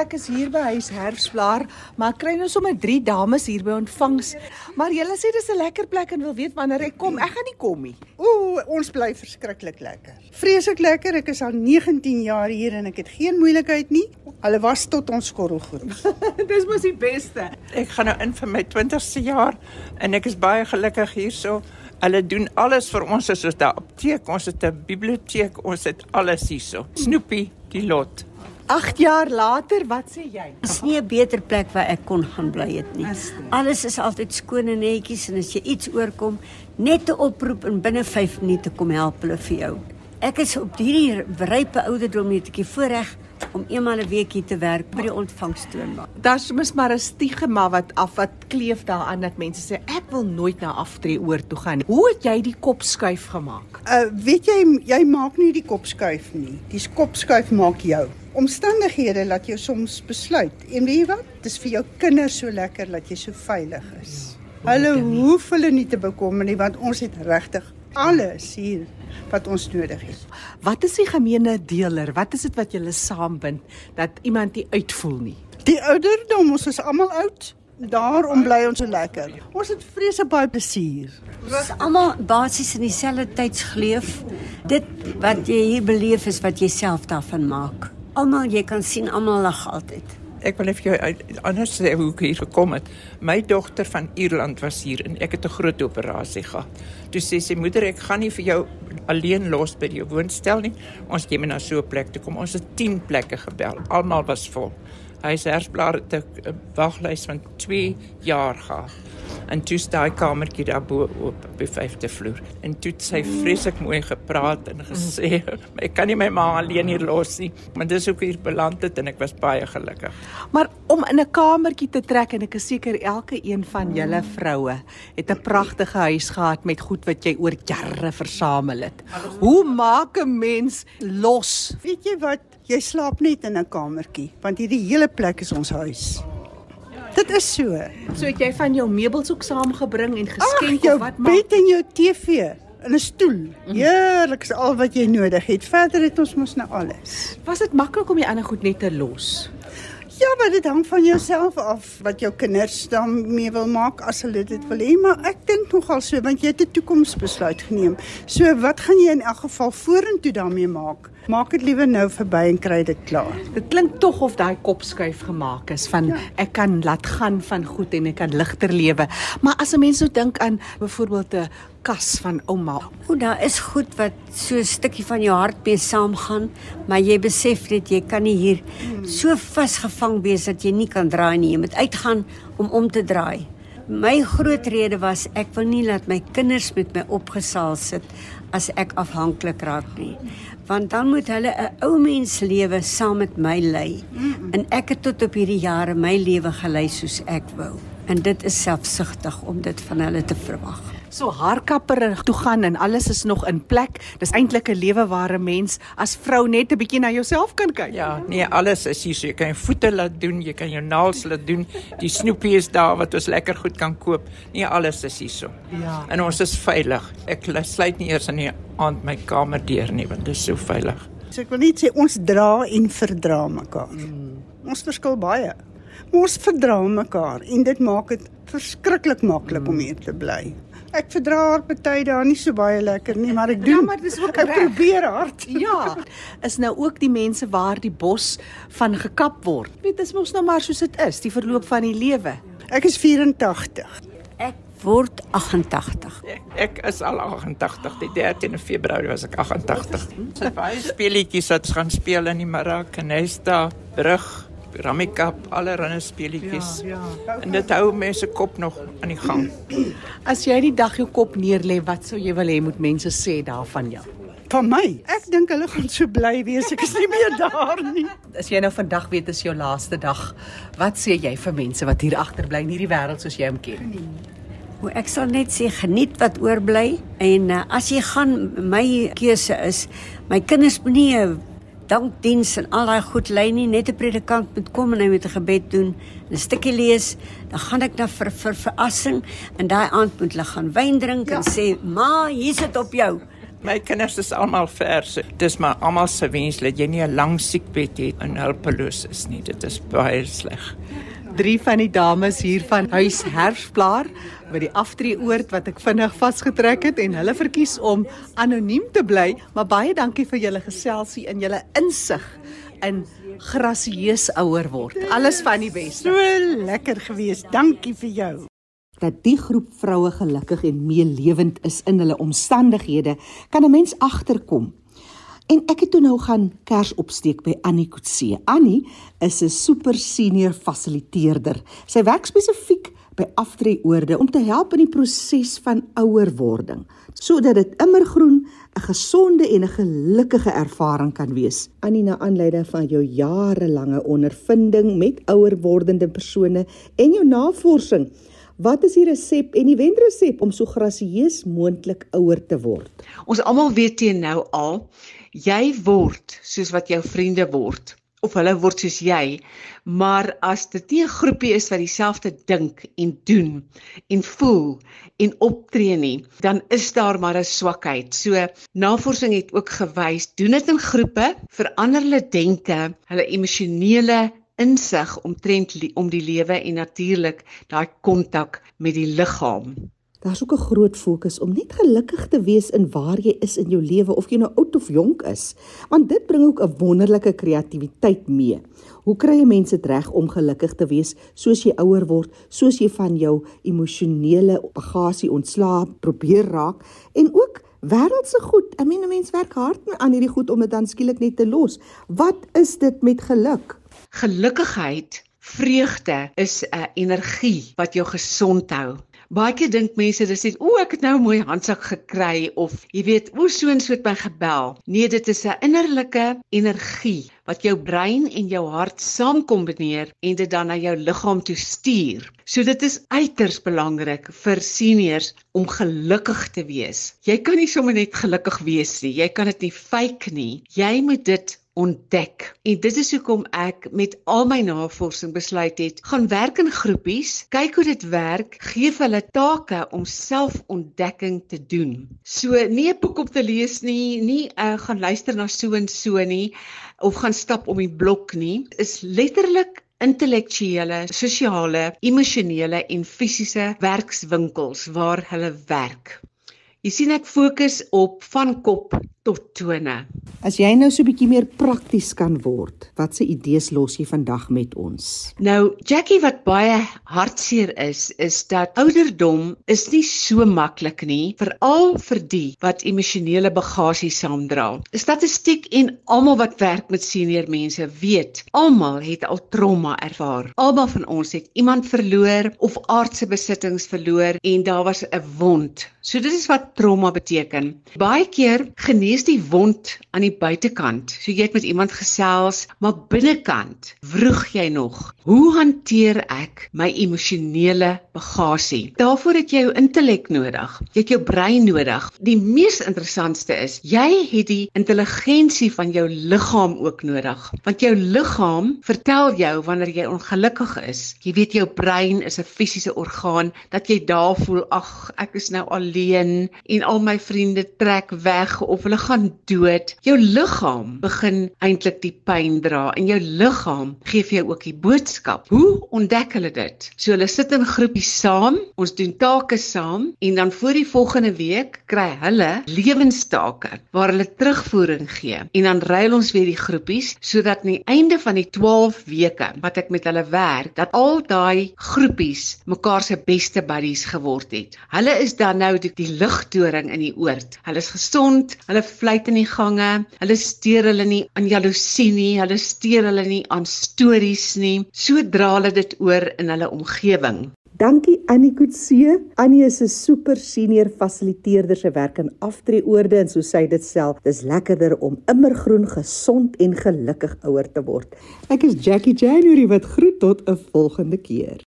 ek is hier by huis Herfsblaar, maar ek kry nou sommer drie dames hier by ontvangs. Maar julle sê dis 'n lekker plek en wil weet wanneer ek kom. Ek gaan nie kom nie. Ooh, ons bly verskriklik lekker. Vreeslik lekker. Ek is al 19 jaar hier en ek het geen moeilikheid nie. Hulle was tot ons skorrelgroep. dis mos die beste. Ek gaan nou in vir my 20ste jaar en ek is baie gelukkig hierso. Hulle doen alles vir ons soos 'n apteek, ons het 'n biblioteek, ons het alles hierso. Snoepie, die lot. 8 jaar later, wat sê jy? Is nie 'n beter plek waar ek kon gaan bly het nie. Alles is altyd skoon en netjies en as jy iets oorkom, net 'n oproep en binne 5 minute kom help hulle vir jou. Ek is op hierdie rype ouderdom net 'n bietjie voorreg om eenmal 'n week hier te werk by die ontvangstoonbank. Daar's mos maar 'n stigma wat af wat kleef daaraan dat mense sê ek wil nooit na aftree oor toe gaan. Hoe het jy die kop skuif gemaak? Uh weet jy jy maak nie die kop skuif nie. Die kop skuif maak jou. Omstandighede laat jou soms besluit. En weet jy wat? Dis vir jou kinders so lekker dat jy so veilig is. Hulle hoef hulle nie te bekommer nie want ons het regtig alles hier wat ons nodig het. Wat is die gemeene deler? Wat is dit wat julle saambind dat iemand nie uitvoel nie? Die ouderdom, ons is almal oud. Daarom bly ons so lekker. Ons het vreeslik baie plesier. Ons is almal basies in dieselfde tydsgleuf. Dit wat jy hier beleef is wat jy self daarvan maak. Almal jy kan sien almal lag altyd. Ek wil net vir jou anders sê hoe ek hier gekom het. My dogter van Ierland was hier en ek het 'n groot operasie gehad. Toe sê sy moeder ek gaan nie vir jou alleen los by die woonstel nie. Ons gee my na so 'n plek toe kom. Ons het 10 plekke gebel. Almal was vol. Hy sê hersblaar het 'n waglys van 2 jaar gehad. En toe staan hy kamertjie daar bo op op die 5de vloer. En toe het sy vreeslik mooi gepraat en gesê, "Ek kan nie my ma alleen hier los nie." Maar dis ook hier beland het en ek was baie gelukkig. Maar om in 'n kamertjie te trek en ek is seker elke een van julle vroue het 'n pragtige huis gehad met goed wat jy oor jare versamel het. Hoe maak 'n mens los? Weet jy wat? Jy slaap net in 'n kamertjie want hierdie hele plek is ons huis. Dit is so. So het jy van jou meubels ook saamgebring en geskenk Ach, of wat maak? bed en jou TV en 'n stoel. Heerlik is al wat jy nodig het. Verder het ons mos nou alles. Was dit maklik om die ander goed net te los? Ja, maar dit hang van jouself af wat jou kinders dan mee wil maak as hulle dit wil hê, maar ek dink nogal so want jy het 'n toekomsbesluit geneem. So wat gaan jy in elk geval vorentoe daarmee maak? Maak dit liewer nou verby en kry dit klaar. Dit klink tog of daai kopskuif gemaak is van ja. ek kan laat gaan van goed en ek kan ligter lewe. Maar as 'n mens nou dink aan byvoorbeeld 'n kas van ouma. O, daar is goed wat so 'n stukkie van jou hart mee saamgaan, maar jy besef net jy kan nie hier so vasgevang wees dat jy nie kan draai nie. Jy moet uitgaan om om te draai. My groot rede was ek wil nie laat my kinders met my opgesaal sit as ek afhanklik raak nie. Want dan moet hulle 'n ou mens lewe saam met my lei. En ek het tot op hierdie jare my lewe gelei soos ek wou. En dit is selfsugtig om dit van hulle te verwag. So haarkapper toe gaan en alles is nog in plek. Dis eintlik 'n lewe waar 'n mens as vrou net 'n bietjie na jouself kan kyk. Ja, nee, alles is hier so. Jy kan jou voete laat doen, jy kan jou naels laat doen. Die snoepie is daar wat ons lekker goed kan koop. Nee, alles is hier so. Ja. En ons is veilig. Ek sluit nie eers in die aand my kamer deur nie, want dit is so veilig. So ek wil net sê ons dra en verdra mekaar. Mm. Ons verskil baie. Maar ons verdra mekaar en dit maak dit verskriklik maklik mm. om hier te bly. Ek verdra haar party daar nie so baie lekker nie, maar ek doen. Ja, maar dis ook ek reg. probeer hard. Ja, is nou ook die mense waar die bos van gekap word. Weet, dis mos nou maar soos dit is, die verloop van die lewe. Ek is 84. Ek word 88. Ek, ek is al 88. Die 13de Februarie was ek 88. Ons het baie speletjies wat gaan speel in die Maracanesta brug. Ramikap, allerlei speletjies. Ja, ja. En dit hou mense kop nog aan die gang. As jy die dag jou kop neerlê, wat sou jy wil hê moet mense sê daarvan jou? Van my. Ek dink hulle gaan so bly wees. Ek is nie meer daar nie. As jy nou vandag weet is jou laaste dag, wat sê jy vir mense wat hier agterbly in hierdie wêreld soos jy hom ken? O, ek sal net sê geniet wat oorbly en uh, as jy gaan my keuse is, my kinders moenie 'n dankdiens en al daai goed lei nie, net 'n predikant moet kom en hy moet 'n gebed doen, 'n stukkie lees, dan gaan ek na vir vir verrassing en daai aand moet hulle gaan wyn drink ja. en sê, "Ma, hier sit op jou." My kinders is almal verse. Dis maar almal se wens dat jy nie 'n lang siekbed het en hulpeloos is nie. Dit is baie sleg. Drie van die dames hier van Huis Herfsplaar by die aftreeoord wat ek vinnig vasgetrek het en hulle verkies om anoniem te bly, maar baie dankie vir julle geselsie en julle insig in grasieus ouer word. Alles van die beste. So lekker gewees. Dankie vir jou. dat die groep vroue gelukkig en meelewend is in hulle omstandighede, kan 'n mens agterkom. En ek het toe nou gaan kers opsteek by Annie Kutse. Annie is 'n super senior fasiliteerder. Sy werk spesifiek by aftreeoorde om te help in die proses van ouerwording sodat dit immergroen 'n gesonde en 'n gelukkige ervaring kan wees. Annie na aanleiding van jou jarelange ondervinding met ouer wordende persone en jou navorsing, wat is die resep en die wenresep om so grasieus moontlik ouer te word? Ons almal weet teen nou al, jy word soos wat jou vriende word of hulle word soos jy. Maar as dit nie 'n groepie is wat dieselfde dink en doen en voel en optree nie, dan is daar maar 'n swakheid. So navorsing het ook gewys, doen dit in groepe, verander hulle denke, hulle emosionele insig omtrent om die lewe en natuurlik daai kontak met die liggaam. Daar's ook 'n groot fokus om net gelukkig te wees in waar jy is in jou lewe of jy nou oud of jonk is, want dit bring ook 'n wonderlike kreatiwiteit mee. Hoe kry jy mense dit reg om gelukkig te wees soos jy ouer word, soos jy van jou emosionele bagasie ontslae probeer raak en ook wêreldse goed. Ek meen 'n mens werk hard aan hierdie goed om dit dan skielik net te los. Wat is dit met geluk? Gelukkigheid, vreugde is 'n energie wat jou gesond hou. Baie keer dink mense dis net, "O, ek het nou 'n mooi handsak gekry" of jy weet, "O, so en so het my gebel." Nee, dit is 'n innerlike energie wat jou brein en jou hart saam kombineer en dit dan na jou liggaam toe stuur. So dit is uiters belangrik vir seniors om gelukkig te wees. Jy kan nie sommer net gelukkig wees nie. Jy kan dit nie fake nie. Jy moet dit ontdek. En dit is hoekom ek met al my navorsing besluit het, gaan werk in groepies, kyk hoe dit werk, gee vir hulle take om selfontdekking te doen. So nie 'n boek op te lees nie, nie uh, gaan luister na so en so nie of gaan stap om die blok nie, is letterlik intellektuele, sosiale, emosionele en fisiese werkswinkels waar hulle werk. Jy sien ek fokus op van kop tot tone. As jy nou so 'n bietjie meer prakties kan word, watse idees los jy vandag met ons? Nou, Jackie wat baie hartseer is, is dat ouderdom is nie so maklik nie, veral vir die wat emosionele bagasie saamdra. Statistiek en almal wat werk met senior mense weet, almal het al trauma ervaar. Almal van ons het iemand verloor of aardse besittings verloor en daar was 'n wond. So dit is wat trauma beteken. Baie keer genees die wond aan die buitekant. So jy het met iemand gesels, maar binnekant wroeg jy nog. Hoe hanteer ek my emosionele bagasie? Daarvoor het jy jou intellek nodig. Jy het jou brein nodig. Die mees interessantste is, jy het die intelligensie van jou liggaam ook nodig, want jou liggaam vertel jou wanneer jy ongelukkig is. Jy weet jou brein is 'n fisiese orgaan dat jy daar voel, ag, ek is nou alleen en al my vriende trek weg of hulle gaan dood. Jou liggaam begin eintlik die pyn dra en jou liggaam gee vir jou ook die boodskap. Hoe ontdek hulle dit? So hulle sit in groepies saam, ons doen take saam en dan voor die volgende week kry hulle lewenstake waar hulle terugvoering gee. En dan ruil ons weer die groepies sodat aan die einde van die 12 weke wat ek met hulle werk, dat al daai groepies mekaar se beste buddies geword het. Hulle is dan nou die, die ligtoring in die oord. Hulle is gesond, hulle fluit in die gange, hulle steur hulle nie aan jaloesie nie, hulle steur hulle nie aan stories nie. So dra hulle dit oor in hulle omgewing. Dankie Annie Kutse. Annie is 'n super senior fasiliteerder se werk in aftreeoorde en so sê dit self, dis lekkerder om immergroen, gesond en gelukkig ouer te word. Ek is Jackie January wat groet tot 'n volgende keer.